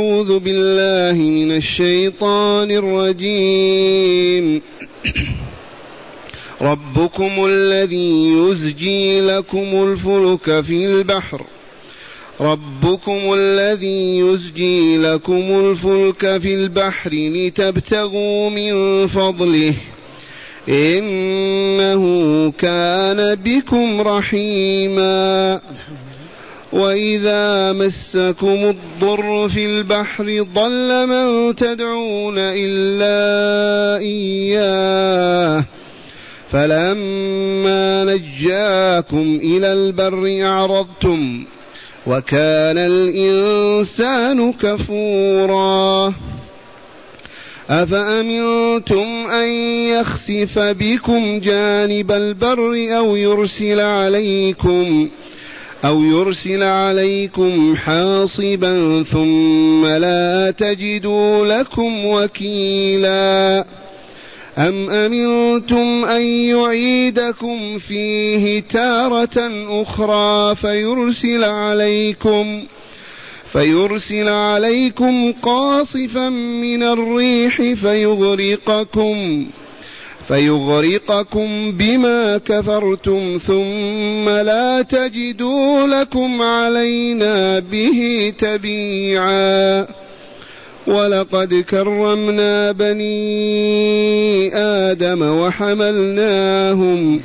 أعوذ بالله من الشيطان الرجيم. ربكم الذي يزجي لكم الفلك في البحر. ربكم الذي يزجي لكم الفلك في البحر لتبتغوا من فضله. إنه كان بكم رحيما. وإذا مسكم الضر في البحر ضل من تدعون إلا إياه فلما نجاكم إلى البر أعرضتم وكان الإنسان كفورا أفأمنتم أن يخسف بكم جانب البر أو يرسل عليكم أو يرسل عليكم حاصبا ثم لا تجدوا لكم وكيلا. أم أمنتم أن يعيدكم فيه تارة أخرى فيرسل عليكم فيرسل عليكم قاصفا من الريح فيغرقكم فيغرقكم بما كفرتم ثم لا تجدوا لكم علينا به تبيعا. ولقد كرمنا بني آدم وحملناهم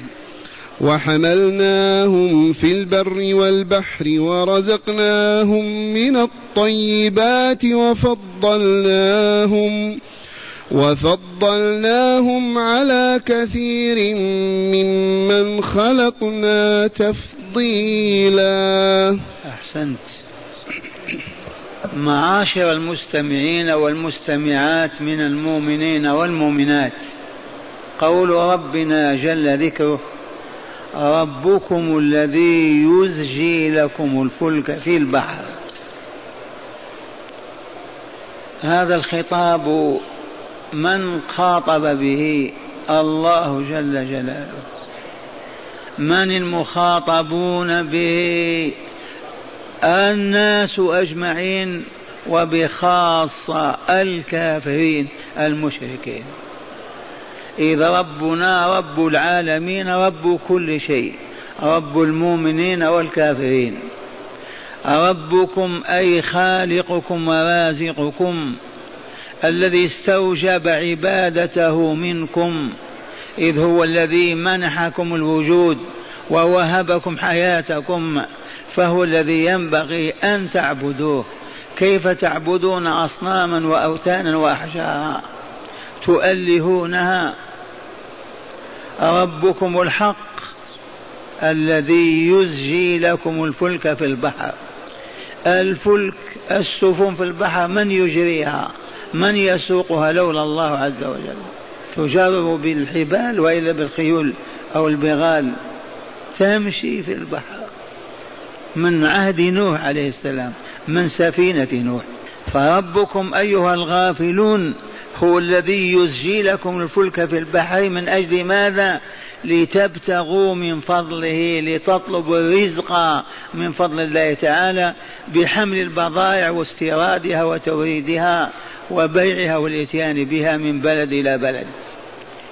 وحملناهم في البر والبحر ورزقناهم من الطيبات وفضلناهم. وفضلناهم على كثير ممن خلقنا تفضيلا. أحسنت. معاشر المستمعين والمستمعات من المؤمنين والمؤمنات قول ربنا جل ذكره ربكم الذي يزجي لكم الفلك في البحر. هذا الخطاب من خاطب به الله جل جلاله. من المخاطبون به؟ الناس أجمعين وبخاصة الكافرين المشركين. إذا ربنا رب العالمين رب كل شيء رب المؤمنين والكافرين. ربكم أي خالقكم ورازقكم. الذي استوجب عبادته منكم إذ هو الذي منحكم الوجود ووهبكم حياتكم فهو الذي ينبغي أن تعبدوه. كيف تعبدون أصناما وأوثانا واحجارا تؤلهونها. ربكم الحق الذي يزجي لكم الفلك في البحر. الفلك السفن في البحر من يجريها؟ من يسوقها لولا الله عز وجل؟ تجرب بالحبال وإلا بالخيول أو البغال. تمشي في البحر. من عهد نوح عليه السلام من سفينة نوح. فربكم أيها الغافلون هو الذي يزجي لكم الفلك في البحر من أجل ماذا؟ لتبتغوا من فضله لتطلبوا الرزق من فضل الله تعالى بحمل البضائع واستيرادها وتوريدها. وبيعها والإتيان بها من بلد إلى بلد.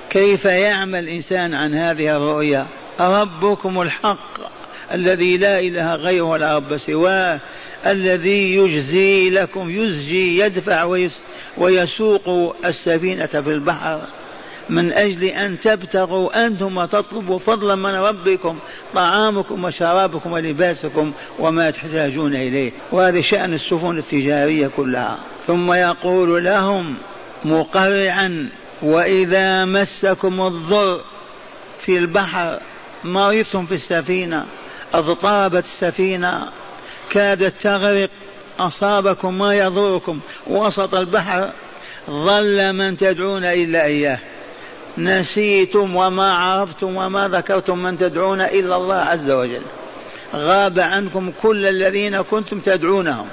كيف يعمل الانسان عن هذه الرؤيا؟ ربكم الحق الذي لا إله غيره ولا رب سواه الذي يجزي لكم يزجي يدفع ويسوق السفينة في البحر. من أجل أن تبتغوا أنتم وتطلبوا فضلا من ربكم طعامكم وشرابكم ولباسكم وما تحتاجون إليه. وهذا شأن السفن التجارية كلها. ثم يقول لهم مقرعا وإذا مسكم الضر في البحر مرضتم في السفينة اضطربت السفينة كادت تغرق أصابكم ما يضركم وسط البحر ظل من تدعون إلا إياه. نسيتم وما عرفتم وما ذكرتم من تدعون إلا الله عز وجل. غاب عنكم كل الذين كنتم تدعونهم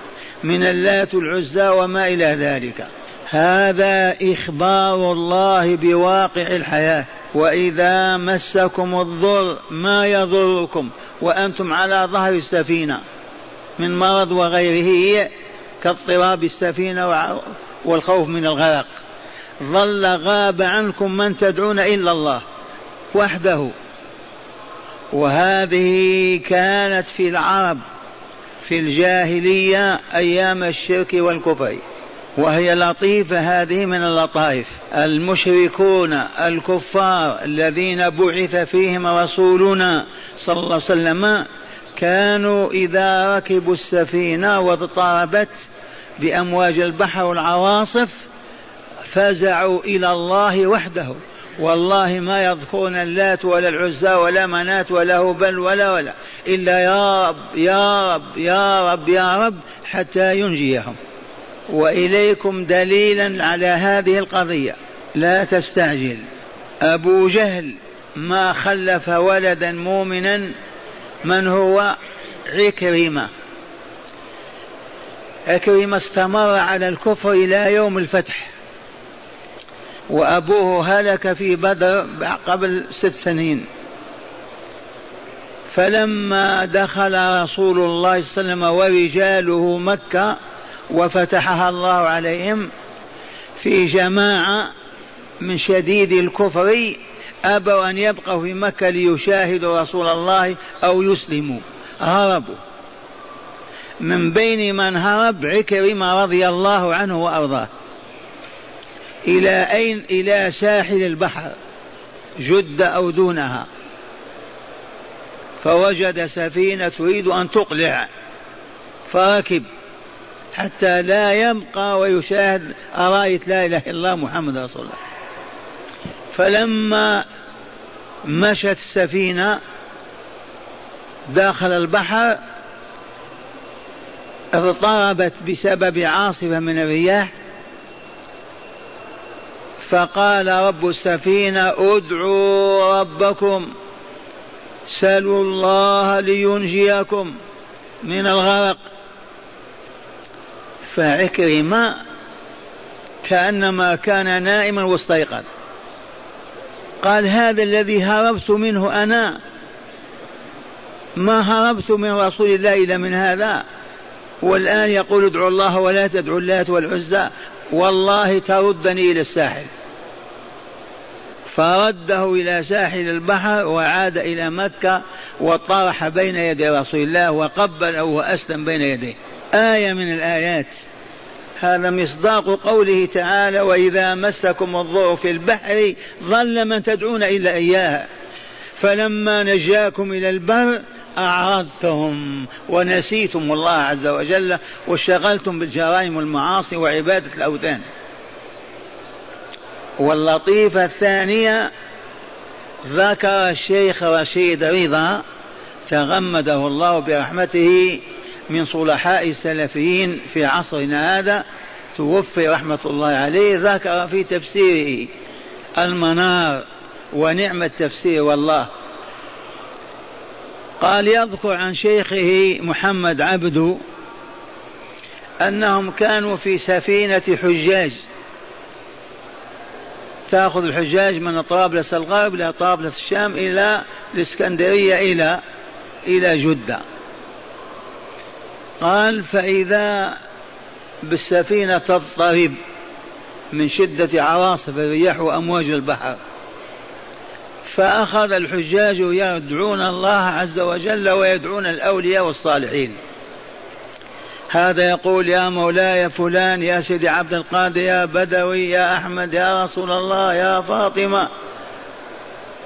من اللات العزى وما إلى ذلك. هذا إخبار الله بواقع الحياة. وإذا مسكم الضر ما يضركم وأنتم على ظهر السفينة من مرض وغيره كاضطراب السفينة والخوف من الغرق. ظل غاب عنكم من تدعون إلا الله وحده. وهذه كانت في العرب في الجاهلية أيام الشرك والكفر وهي لطيفة هذه من اللطائف. المشركون الكفار الذين بعث فيهم رسولنا صلى الله عليه وسلم كانوا إذا ركبوا السفينة واضطربت بأمواج البحر والعواصف فزعوا إلى الله وحده. والله ما يذكرون اللات ولا العزى ولا منات ولا هبل ولا ولا. إلا يا رب يا رب يا رب يا رب حتى ينجيهم. وإليكم دليلا على هذه القضية. لا تستعجل. أبو جهل ما خلف ولدا مؤمنا من هو؟ عكرمة. عكرمة استمر على الكفر إلى يوم الفتح. وأبوه هلك في بدر قبل ست سنين. فلما دخل رسول الله صلى الله عليه وسلم ورجاله مكة وفتحها الله عليهم في جماعة من شديد الكفر أبوا أن يبقوا في مكة ليشاهدوا رسول الله أو يسلموا. هربوا. من بين من هرب عكرمة رضي الله عنه وأرضاه. إلى أين؟ إلى ساحل البحر جدة أو دونها. فوجد سفينة تريد أن تقلع. فركب حتى لا يبقى ويشاهد أراية لا إله إلا الله محمد رسول الله. فلما مشت السفينة داخل البحر اضطربت بسبب عاصفة من الرياح فقال رب السفينة ادعوا ربكم سلوا الله لينجيكم من الغرق. فعكرمة كأنما كان نائما واستيقظ قال هذا الذي هربت منه أنا ما هربت من رسول الله إلا من هذا. والآن يقول ادعوا الله ولا تدعوا اللات والعزى والله تردني إلى الساحل. فرده إلى ساحل البحر وعاد إلى مكة وطرح بين يدي رسول الله وقبله وأسلم بين يديه. آية من الآيات. هذا مصداق قوله تعالى وإذا مسكم الضر في البحر ظل من تدعون إلا إياه. فلما نجاكم إلى البر أعرضتم ونسيتم الله عز وجل واشتغلتم بالجرائم والمعاصي وعبادة الأوثان. واللطيفة الثانية ذكر الشيخ رشيد رضا تغمده الله برحمته من صلحاء السلفيين في عصرنا هذا توفي رحمة الله عليه ذكر في تفسيره المنار ونعم التفسير والله. قال يذكر عن شيخه محمد عبد أنهم كانوا في سفينة حجاج. تأخذ الحجاج من طرابلس الغرب إلى طرابلس الشام إلى الإسكندرية إلى إلى جدة. قال فإذا بالسفينة تضطرب من شدة عواصف الرياح وأمواج البحر فأخذ الحجاج يدعون الله عز وجل ويدعون الأولياء والصالحين. هذا يقول يا مولاي فلان يا سيدي عبد القادر يا بدوي يا أحمد يا رسول الله يا فاطمة.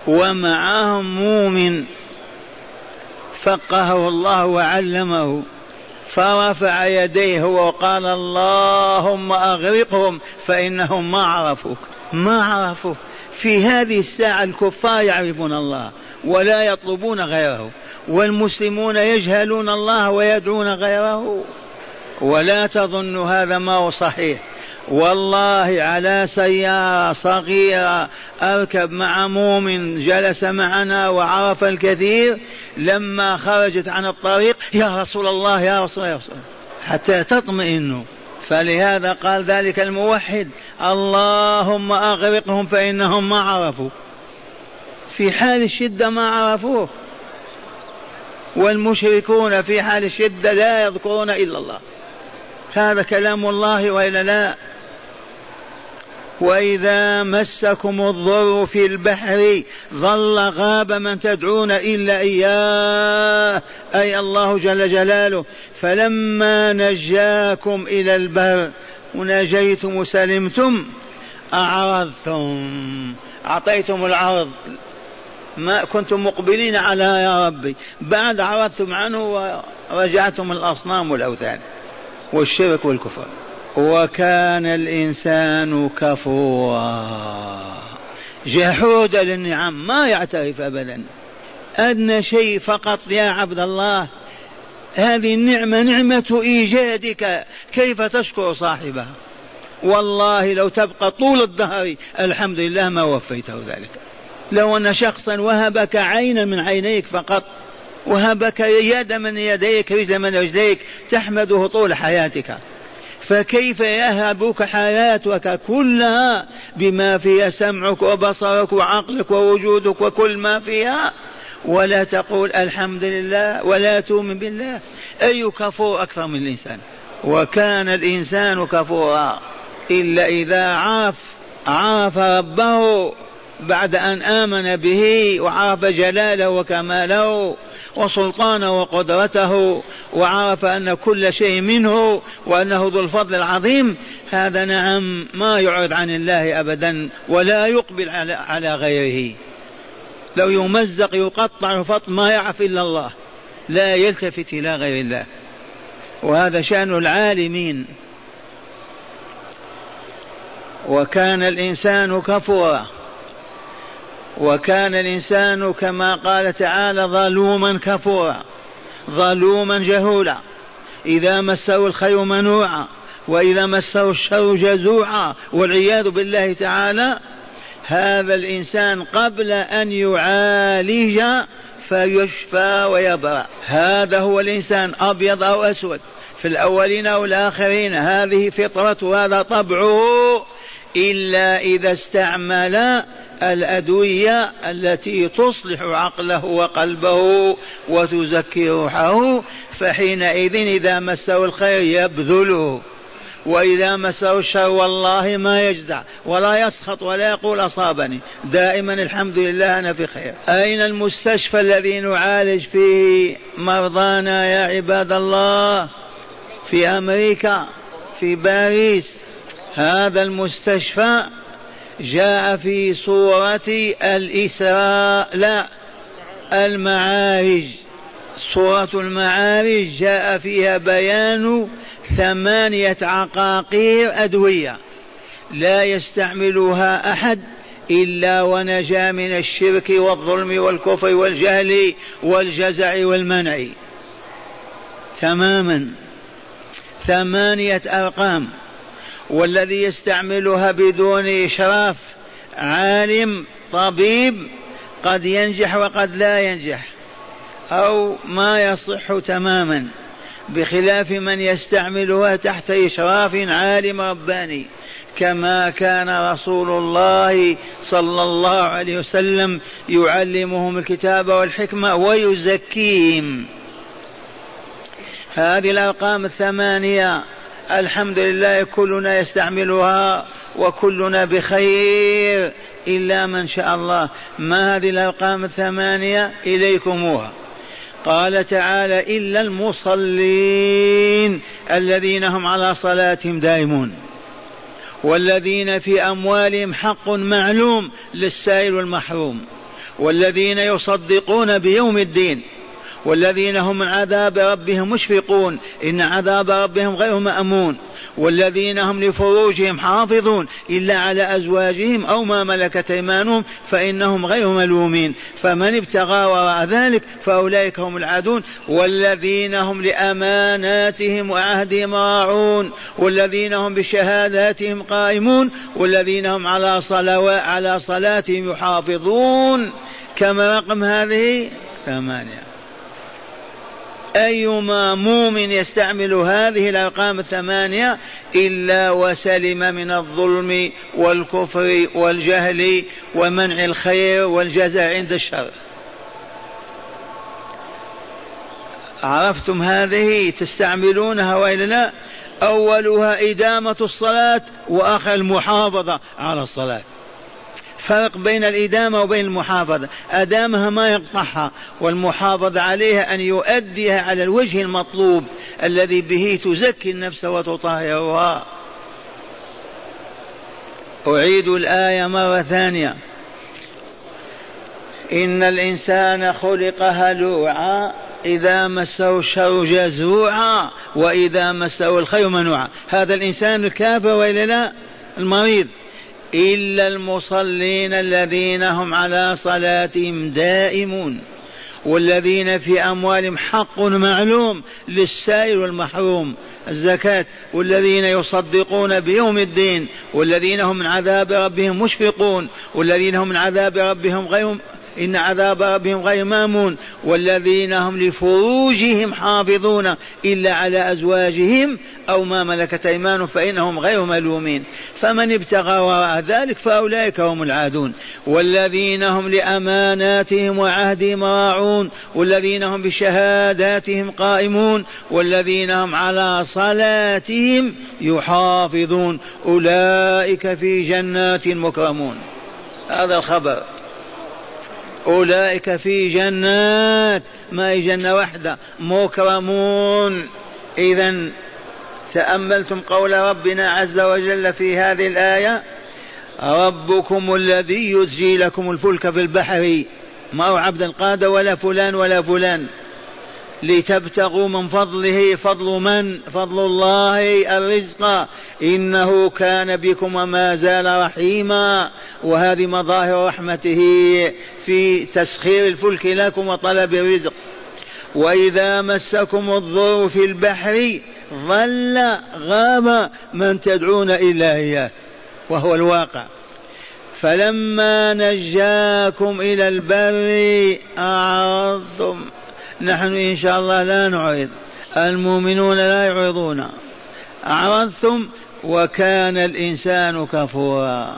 ومعهم مؤمن فقهه الله وعلمه فرفع يديه وقال اللهم أغرقهم فإنهم ما عرفوك ما عرفوك. في هذه الساعة الكفار يعرفون الله ولا يطلبون غيره والمسلمون يجهلون الله ويدعون غيره. ولا تظن هذا ما هو صحيح. والله على سيارة صغيرة أركب مع مؤمن جلس معنا وعرف الكثير لما خرجت عن الطريق يا رسول الله يا رسول الله, يا رسول الله. حتى تطمئنوا فلهذا قال ذلك الموحد اللهم أغرقهم فإنهم ما عرفوا في حال الشدة ما عرفوه والمشركون في حال الشدة لا يذكرون إلا الله. هذا كلام الله وإلا لا؟ وإذا مسكم الضر في البحر ظل غاب من تدعون إلا إياه أي الله جل جلاله. فلما نجاكم إلى البر ونجيتم وسلمتم أعرضتم أعطيتم العرض. ما كنتم مقبلين على يا ربي. بعد عرضتم عنه ورجعتم الأصنام والأوثان. والشرك والكفر. وكان الإنسان كفورا. جحودا للنعم ما يعترف أبدا. أدنى شيء فقط يا عبد الله. هذه النعمة نعمة إيجادك. كيف تشكر صاحبها؟ والله لو تبقى طول الدهر الحمد لله ما وفيته ذلك. لو أن شخصا وهبك عينا من عينيك فقط وهبك يد من يديك رجل من رجليك تحمده طول حياتك. فكيف يهبك حياتك كلها بما فيها سمعك وبصرك وعقلك ووجودك وكل ما فيها؟ ولا تقول الحمد لله ولا تؤمن بالله. أي كفور أكثر من الإنسان؟ وكان الإنسان كفورا. إلا إذا عاف عاف ربه بعد أن آمن به وعرف جلاله وكماله وسلطانه وقدرته وعرف أن كل شيء منه وأنه ذو الفضل العظيم هذا نعم ما يعرض عن الله أبدا ولا يقبل على, غيره. لو يمزق يقطع فط ما يعرف إلا الله لا يلتفت إلى غير الله. وهذا شأن العالمين. وكان الإنسان كفورا. وكان الإنسان كما قال تعالى ظلوما كفورا ظلوما جهولا إذا مسه الخير منوعا وإذا مسه الشر جزوعا والعياذ بالله تعالى هذا الإنسان قبل أن يعالج فيشفى ويبرأ. هذا هو الإنسان أبيض أو أسود في الأولين أو الآخرين هذه فطرته هذا طبعه إلا إذا استعمل الأدوية التي تصلح عقله وقلبه وتزكي روحه فحينئذ إذا مسه الخير يبذله وإذا مسه الشر والله ما يجزع ولا يسخط ولا يقول أصابني. دائما الحمد لله أنا في خير. أين المستشفى الذي نعالج فيه مرضانا يا عباد الله؟ في أمريكا في باريس. هذا المستشفى جاء في صورة الإسراء لا المعارج. سورة المعارج جاء فيها بيان ثمانية عقاقير أدوية لا يستعملها أحد إلا ونجا من الشرك والظلم والكفر والجهل والجزع والمنع. تماما. ثمانية أرقام. والذي يستعملها بدون إشراف عالم طبيب قد ينجح وقد لا ينجح أو ما يصح تماما بخلاف من يستعملها تحت إشراف عالم رباني كما كان رسول الله صلى الله عليه وسلم يعلمهم الكتاب والحكمة ويزكيهم. هذه الأرقام الثمانية. الحمد لله كلنا يستعملها وكلنا بخير إلا من شاء الله. ما هذه الأرقام الثمانية؟ إليكموها. قال تعالى إلا المصلين الذين هم على صلاتهم دائمون والذين في أموالهم حق معلوم للسائل والمحروم والذين يصدقون بيوم الدين والذين هم من عذاب ربهم مشفقون إن عذاب ربهم غير مأمون. والذين هم لفروجهم حافظون إلا على أزواجهم أو ما ملكت أيمانهم فإنهم غير ملومين. فمن ابتغى وراء ذلك فأولئك هم العادون. والذين هم لأماناتهم وعهدهم راعون. والذين هم بشهاداتهم قائمون. والذين هم على صلوات على صلاتهم يحافظون. كما رقم هذه؟ ثمانية. أيما مؤمن يستعمل هذه الأرقام الثمانية إلا وسلم من الظلم والكفر والجهل ومنع الخير والجزاء عند الشر. عرفتم هذه تستعملونها وإلا لا؟ أولها إدامة الصلاة وآخر المحافظة على الصلاة. فرق بين الإدامة وبين المحافظة. أدامها ما يقطعها والمحافظة عليها أن يؤديها على الوجه المطلوب الذي به تزكي النفس وتطهرها. أعيد الآية مرة ثانية. إن الإنسان خلق هلوعا إذا مسه الشر جزوعا وإذا مسه الخير منوعا. هذا الإنسان الكافر وإلا لا؟ المريض. إلا المصلين الذين هم على صلاتهم دائمون والذين في أموالهم حق معلوم للسائل والمحروم الزكاة والذين يصدقون بيوم الدين والذين هم من عذاب ربهم مشفقون والذين هم من عذاب ربهم غير إن عذاب ربهم غير مأمون والذين هم لفروجهم حافظون إلا على أزواجهم أو ما ملكت أيمانهم فإنهم غير ملومين. فمن ابتغى وراء ذلك فأولئك هم العادون. والذين هم لأماناتهم وعهدهم راعون. والذين هم بشهاداتهم قائمون. والذين هم على صلاتهم يحافظون. أولئك في جنات مكرمون. هذا الخبر. أولئك في جنات. ما هي جنة واحدة؟ مكرمون إذا تأملتم قول ربنا عز وجل في هذه الآية ربكم الذي يزجي لكم الفلك في البحر. ما هو عبد القادة ولا فلان ولا فلان. لتبتغوا من فضله. فضل من؟ فضل الله الرزق. إنه كان بكم وما زال رحيما. وهذه مظاهر رحمته في تسخير الفلك لكم وطلب الرزق. وإذا مسكم الضر في البحر ظل غاب من تدعون إلا إياه. وهو الواقع. فلما نجاكم إلى البر اعرضتم نحن إن شاء الله لا نعرض المؤمنون لا يعرضون أعرضتم وكان الإنسان كفورا.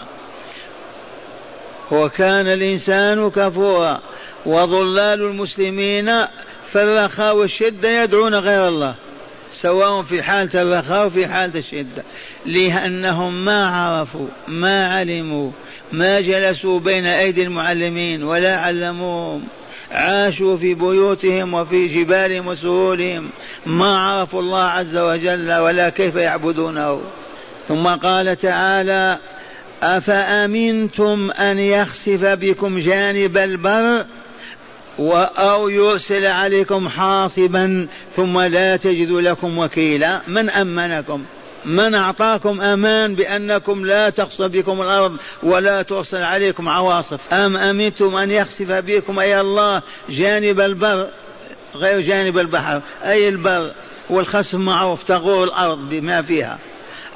وكان الإنسان كفورا. وضلال المسلمين في الرخاء والشدة يدعون غير الله. سواء في حالة الرخاء وفي حالة الشدة. لأنهم ما عرفوا ما علموا ما جلسوا بين أيدي المعلمين ولا علموهم. عاشوا في بيوتهم وفي جبالهم وسهولهم ما عرفوا الله عز وجل ولا كيف يعبدونه. ثم قال تعالى أفأمنتم أن يخسف بكم جانب البر أو يرسل عليكم حاصبا ثم لا تجدوا لكم وكيلا؟ من أمنكم؟ من أعطاكم أمان بأنكم لا تخصف بكم الأرض ولا ترسل عليكم عواصف؟ أم أمنتم أن يخسف بكم أي الله جانب البر غير جانب البحر؟ أي البر والخسف معروف تغور الأرض بما فيها.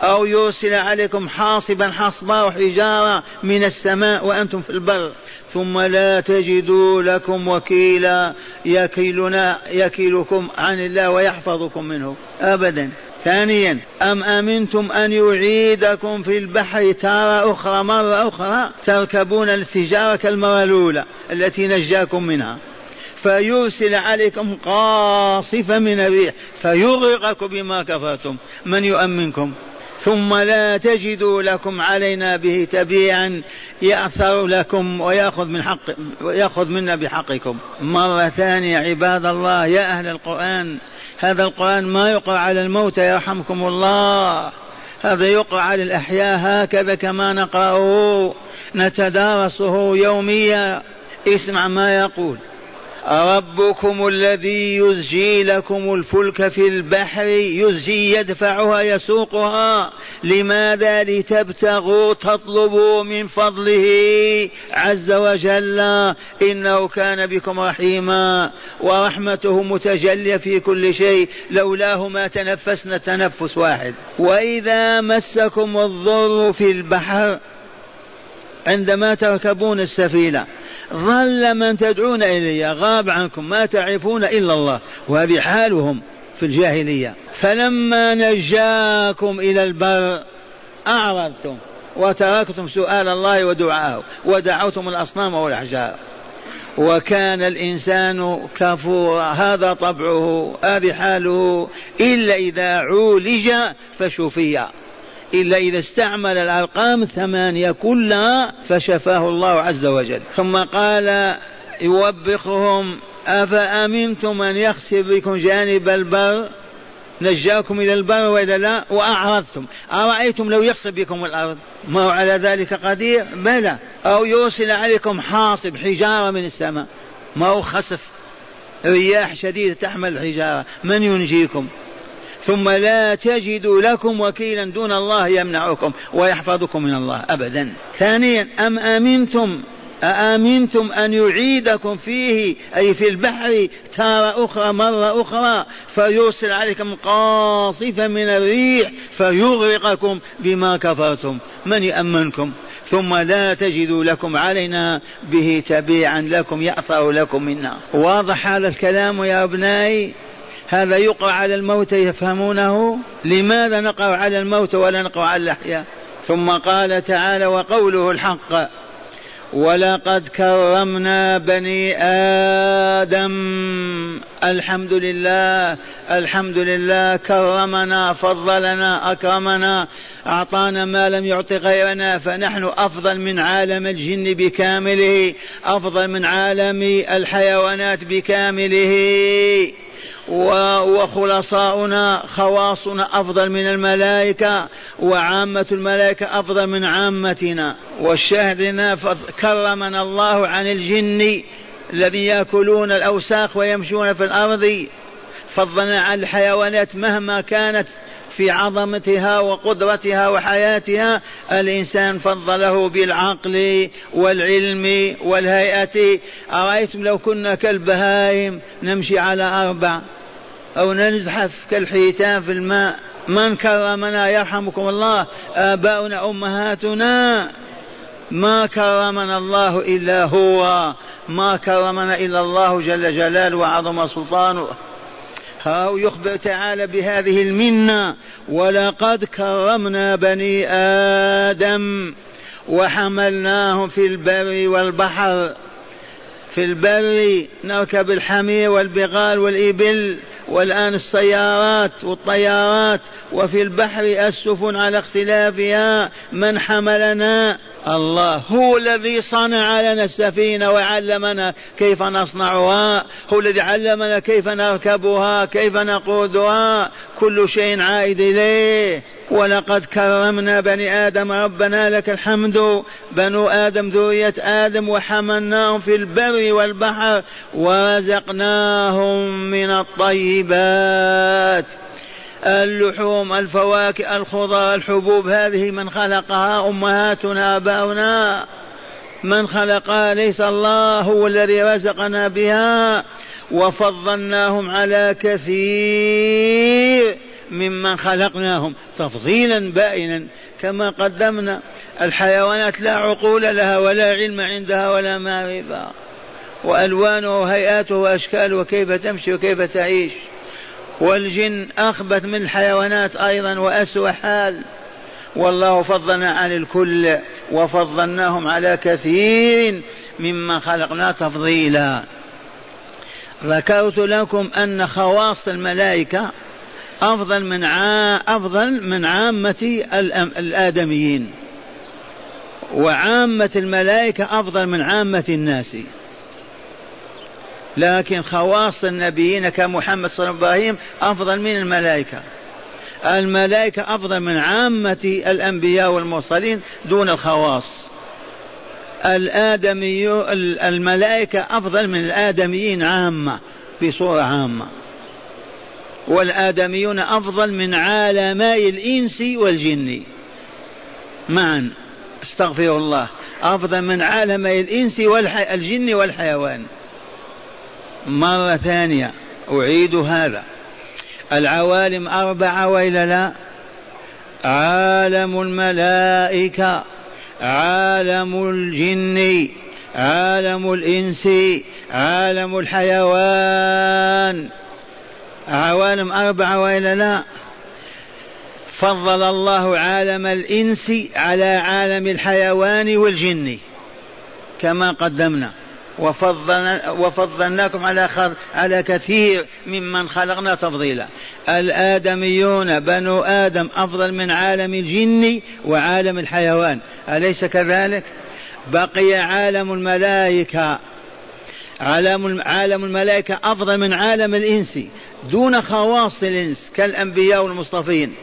أو يرسل عليكم حاصبا حصبا وحجارة من السماء وأنتم في البر. ثم لا تجدوا لكم وكيلا يكيلنا يكيلكم عن الله ويحفظكم منه. أبدا. ثانيا أم أمنتم أن يعيدكم في البحر تارة أخرى مرة أخرى؟ تركبون التجارة كالمرة الأولى التي نجاكم منها. فيرسل عليكم قاصفة من الريح فيغرقكم بما كفرتم. من يؤمنكم؟ ثم لا تجدوا لكم علينا به تبيعا يأثر لكم ويأخذ من حق ويأخذ منا بحقكم. مرة ثانية عباد الله يا أهل القرآن هذا القرآن ما يقرأ على الموتى يرحمكم الله. هذا يقرأ على الأحياء هكذا كما نقرأه نتدارسه يوميا. اسمع ما يقول. ربكم الذي يزجي لكم الفلك في البحر يزجي يدفعها يسوقها. لماذا لتبتغوا تطلبوا من فضله عز وجل؟ انه كان بكم رحيما. ورحمته متجليه في كل شيء. لولاه ما تنفسنا تنفس واحد. واذا مسكم الضر في البحر عندما تركبون السفينة ظل من تدعون إليه غاب عنكم ما تعرفون إلا الله. وهذه حالهم في الجاهلية. فلما نجاكم إلى البر أعرضتم وتركتم سؤال الله ودعاءه ودعوتم الأصنام والأحجار. وكان الإنسان كفورا هذا طبعه هذه حاله إلا إذا عولج فشفي. إلا إذا استعمل الأرقام الثمانية كلها فشفاه الله عز وجل. ثم قال يوبخهم أفأمنتم من يخسف بكم جانب البر؟ نجاكم إلى البر وإذا لا؟ وأعرضتم. أرأيتم لو يخسف بكم الأرض؟ ما هو على ذلك قدير؟ بلى. أو يرسل عليكم حاصب حجارة من السماء. ما هو خسف؟ رياح شديدة تحمل الحجارة. من ينجيكم؟ ثم لا تجدوا لكم وكيلا دون الله يمنعكم ويحفظكم من الله أبدا. ثانيا أم أمنتم؟ أأمنتم أن يعيدكم فيه أي في البحر تارة أخرى مرة أخرى فيرسل عليكم قاصفا من الريح فيغرقكم بما كفرتم. من يأمنكم؟ ثم لا تجدوا لكم علينا به تبيعا لكم يأثر لكم منا. واضح هذا الكلام يا أبنائي؟ هذا يقرأ على الموت يفهمونه لماذا نقرأ على الموت ولا نقرأ على الأحياء؟ ثم قال تعالى وقوله الحق ولقد كرمنا بني آدم الحمد لله الحمد لله كرمنا فضلنا أكرمنا أعطانا ما لم يعط غيرنا فنحن أفضل من عالم الجن بكامله أفضل من عالم الحيوانات بكامله. وخلصاؤنا خواصنا أفضل من الملائكة وعامة الملائكة أفضل من عامتنا. والشاهدنا كرمنا الله عن الجن الذي يأكلون الأوساخ ويمشون في الأرض فضلنا عن الحيوانات مهما كانت في عظمتها وقدرتها وحياتها الإنسان فضله بالعقل والعلم والهيئة. أرأيتم لو كنا كالبهائم نمشي على أربع أو نزحف كالحيتان في الماء. من كرمنا يرحمكم الله؟ آباؤنا أمهاتنا. ما كرمنا الله إلا هو. ما كرمنا إلا الله جل جلاله وعظم سلطانه. ها يخبر تعالى بهذه المنة ولقد كرمنا بني آدم وحملناهم في البر والبحر في البر نركب الحمير والبغال والإبل والآن السيارات والطيارات وفي البحر السفن على اختلافها من حملنا. الله هو الذي صنع لنا السفينة وعلمنا كيف نصنعها هو الذي علمنا كيف نركبها كيف نقودها. كل شيء عائد إليه. ولقد كرمنا بني آدم ربنا لك الحمد. بنو آدم ذرية آدم وحملناهم في البر والبحر ورزقناهم من الطيبات. اللحوم الفواكه الخضر الحبوب هذه من خلقها أمهاتنا آباؤنا. من خلقها ليس الله هو الذي رزقنا بها وفضلناهم على كثير ممن خلقناهم تفضيلا بائنا. كما قدمنا الحيوانات لا عقول لها ولا علم عندها ولا معرفة وألوانه وهيئاته وأشكاله وكيف تمشي وكيف تعيش. والجن أخبث من الحيوانات أيضا وأسوأ حال. والله فضلنا عن الكل وفضلناهم على كثير ممن خلقنا تفضيلا. ذكرت لكم أن خواص الملائكة أفضل من أفضل من عامة الآدميين. وعامة الملائكة أفضل من عامة الناس. لكن خواص النبيين كمحمد صلى الله عليه وسلم أفضل من الملائكة. الملائكة أفضل من عامة الأنبياء والمرسلين دون الخواص. الآدمي الملائكة أفضل من الآدميين عامة بصورة عامة. والآدميون أفضل من عالمي الإنس والجن. معا. استغفر الله. أفضل من عالمي الإنس والجن والحيوان. مرة ثانية أعيد هذا. العوالم أربعة وإلا لا؟ عالم الملائكة عالم الجن عالم الإنس عالم الحيوان. عوالم أربعة وإلا لا؟ فضل الله عالم الإنس على عالم الحيوان والجن كما قدمنا. وفضلنا وفضلناكم على على كثير ممن خلقنا تفضيلا. الآدميون بنو آدم أفضل من عالم الجن وعالم الحيوان. أليس كذلك؟ بقي عالم الملائكة. عالم عالم الملائكة أفضل من عالم الإنس. دون خواص الإنس كالأنبياء والمصطفين.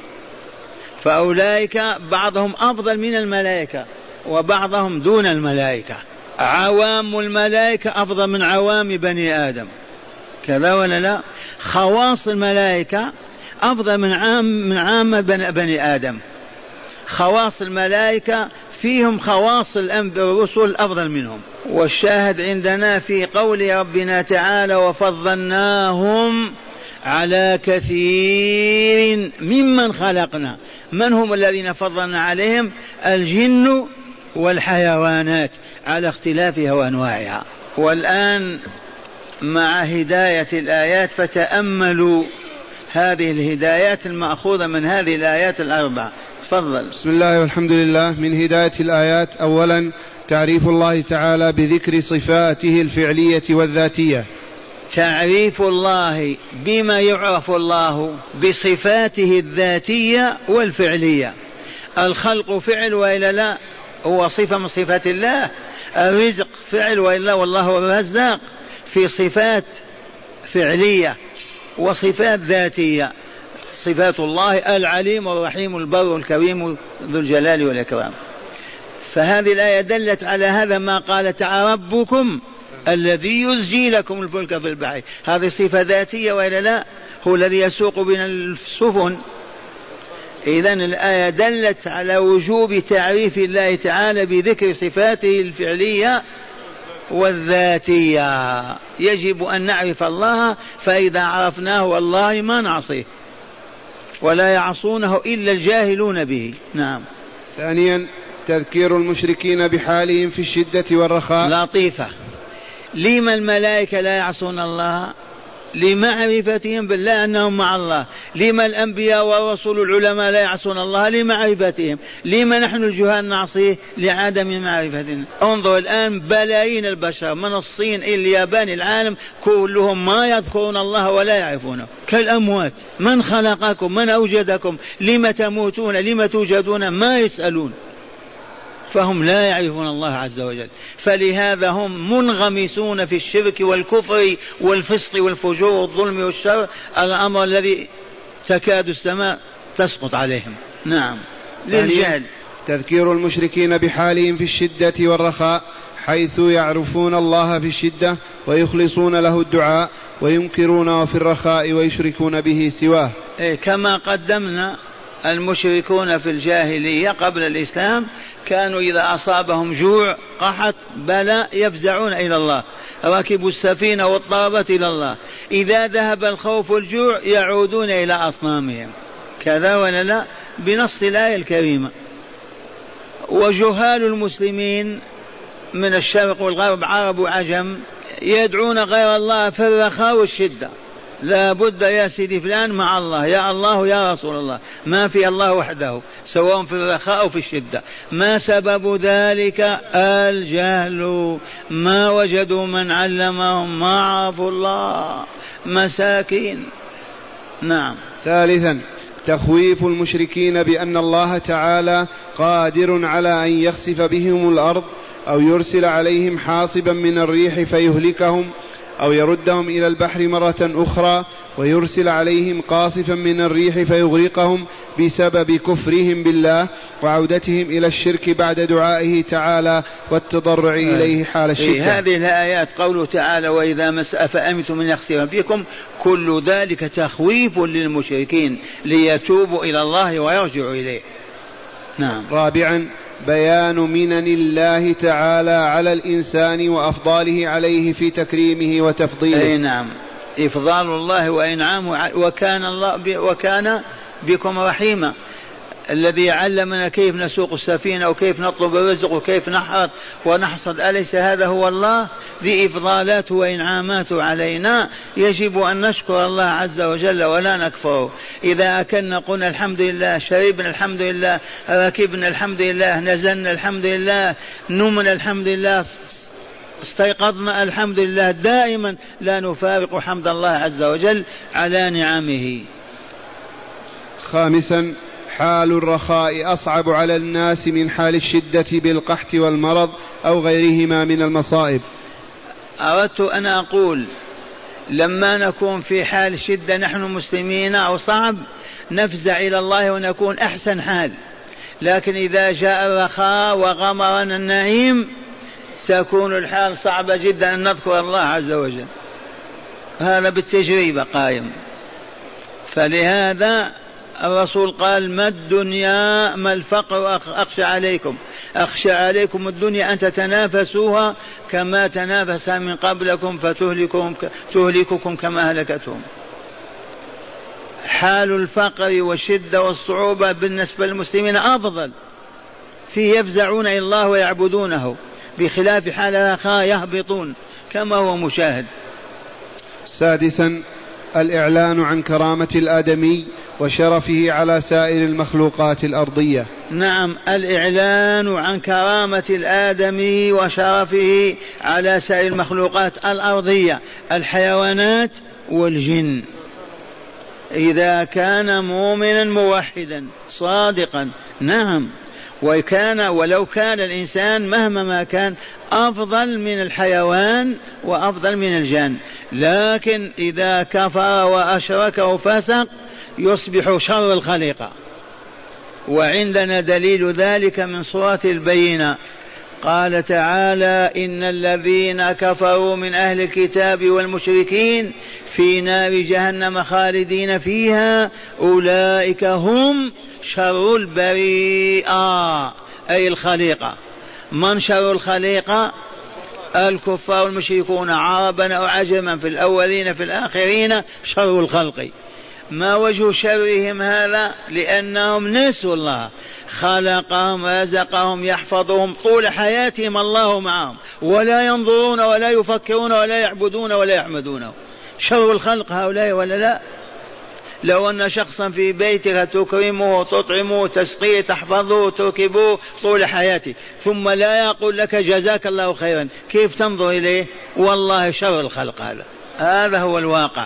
فأولئك بعضهم أفضل من الملائكة وبعضهم دون الملائكة. عوام الملائكة أفضل من عوام بني آدم. كذا ولا لا؟ خواص الملائكة أفضل من عام من عامة بني آدم. خواص الملائكة فيهم خواص الرسل أفضل منهم. والشاهد عندنا في قول ربنا تعالى وفضلناهم على كثير ممن خلقنا من هم الذين فضلنا عليهم؟ الجن والحيوانات. على اختلافها وأنواعها. والآن مع هداية الآيات فتأملوا هذه الهدايات المأخوذة من هذه الآيات الأربع. تفضل. بسم الله والحمد لله. من هداية الآيات اولا تعريف الله تعالى بذكر صفاته الفعلية والذاتية. تعريف الله بما يعرف الله بصفاته الذاتية والفعلية. الخلق فعل وإلا لا هو صفة من صفات الله. الرزق فعل وإلا والله هو الرزاق في صفات فعلية وصفات ذاتية. صفات الله العليم والرحيم البر الكريم ذو الجلال والإكرام. فهذه الآية دلت على هذا ما قال تعالى ربكم الذي يزجي لكم الفلك في البحر. هذه صفة ذاتية وإلا لا؟ هو الذي يسوق بنا السفن. إذا الآية دلت على وجوب تعريف الله تعالى بذكر صفاته الفعلية والذاتية. يجب أن نعرف الله فإذا عرفناه والله ما نعصيه. ولا يعصونه إلا الجاهلون به. نعم. ثانيا تذكير المشركين بحالهم في الشدة والرخاء. لطيفة. لما الملائكة لا يعصون الله؟ لمعرفتهم بالله أنهم مع الله. لما الأنبياء والرسل العلماء لا يعصون الله لمعرفتهم. لما نحن الجهال نعصيه لعدم معرفتنا. انظر الآن بلايين البشر من الصين إلى اليابان العالم كلهم ما يذكرون الله ولا يعرفونه. كالأموات. من خلقكم؟ من أوجدكم؟ لم تموتون؟ لم توجدون؟ ما يسألون. فهم لا يعرفون الله عز وجل. فلهذا هم منغمسون في الشرك والكفر والفسق والفجور والظلم والشر. الأمر الذي تكاد السماء تسقط عليهم. نعم. للجهل. تذكير المشركين بحالهم في الشدة والرخاء حيث يعرفون الله في الشدة ويخلصون له الدعاء وينكرونه في الرخاء ويشركون به سواه. إيه كما قدمنا المشركون في الجاهلية قبل الإسلام كانوا إذا أصابهم جوع قحط بلاء يفزعون إلى الله ركبوا السفينة واضطربت إلى الله إذا ذهب الخوف والجوع يعودون إلى أصنامهم كذا ولا لا؟ بنص الآية الكريمة. وجهال المسلمين من الشرق والغرب عرب وعجم يدعون غير الله في الرخاء والشدة. لا بد يا سيدي فلان مع الله. يا الله يا رسول الله. ما في الله وحده سواء في الرخاء أو في الشدة. ما سبب ذلك؟ الجهل. ما وجدوا من علمهم؟ ما عرفوا الله. مساكين. نعم. ثالثا تخويف المشركين بأن الله تعالى قادر على أن يخسف بهم الأرض أو يرسل عليهم حاصبا من الريح فيهلكهم أو يردهم إلى البحر مرة أخرى ويرسل عليهم قاصفا من الريح فيغرقهم بسبب كفرهم بالله وعودتهم إلى الشرك بعد دعائه تعالى والتضرع آه. إليه حال الشدة. إيه هذه الآيات قوله تعالى وإذا مس أفأمنتم من يخسر بكم كل ذلك تخويف للمشركين ليتوبوا إلى الله ويرجعوا إليه. نعم. رابعا بيان منن الله تعالى على الإنسان وأفضاله عليه في تكريمه وتفضيله. أي نعم. إفضال الله وإنعامه وكان الله وكان بكم رحيما. الذي علمنا كيف نسوق السفينة وكيف نطلب الرزق وكيف نحرث ونحصد أليس هذا هو الله؟ ذي إفضالاته وإنعاماته علينا. يجب أن نشكر الله عز وجل ولا نكفره إذا أكلنا قلنا الحمد لله شربنا الحمد لله ركبنا الحمد لله نزلنا الحمد لله نمنا الحمد لله استيقظنا الحمد لله دائما لا نفارق حمد الله عز وجل على نعمه. خامسا حال الرخاء أصعب على الناس من حال الشدة بالقحط والمرض أو غيرهما من المصائب. أردت أن أقول لما نكون في حال شدة نحن مسلمين أو صعب نفزع إلى الله ونكون أحسن حال. لكن إذا جاء الرخاء وغمرنا النعيم تكون الحال صعبة جدا. أن نذكر الله عز وجل. هذا بالتجربة قائم. فلهذا الرسول قال ما الدنيا ما الفقر أخشى عليكم. أخشى عليكم الدنيا أن تتنافسوها كما تنافس من قبلكم فتهلككم تهلككم كما أهلكتهم حال الفقر والشدة والصعوبة بالنسبة للمسلمين أفضل. فيه يفزعون إلى الله ويعبدونه. بخلاف حال الآخر يهبطون كما هو مشاهد. سادسا الإعلان عن كرامة الآدمي وشرفه على سائر المخلوقات الأرضية. نعم الإعلان عن كرامة الآدمي وشرفه على سائر المخلوقات الأرضية الحيوانات والجن. إذا كان مؤمنا موحدا صادقا نعم. وكان ولو كان الإنسان مهما ما كان أفضل من الحيوان وأفضل من الجن. لكن إذا كفر وأشرك وفسق يصبح شر الخليقة. وعندنا دليل ذلك من سورة البينة. قال تعالى إن الذين كفروا من أهل الكتاب والمشركين في نار جهنم خالدين فيها أولئك هم شر البريئة أي الخليقة. من شر الخليقة؟ الكفار المشركون عربا أو عجما في الأولين في الآخرين شر الخلق. ما وجه شرهم هذا؟ لأنهم نسوا الله. خلقهم رزقهم يحفظهم طول حياتهم الله معهم. ولا ينظرون ولا يفكرون ولا يعبدون ولا يحمدونه شر الخلق هؤلاء ولا لا؟ لو أن شخصا في بيتك تكرمه تطعمه تسقيه تحفظه تركبه طول حياته. ثم لا يقول لك جزاك الله خيرا. كيف تنظر إليه؟ والله شر الخلق هذا. هذا هو الواقع.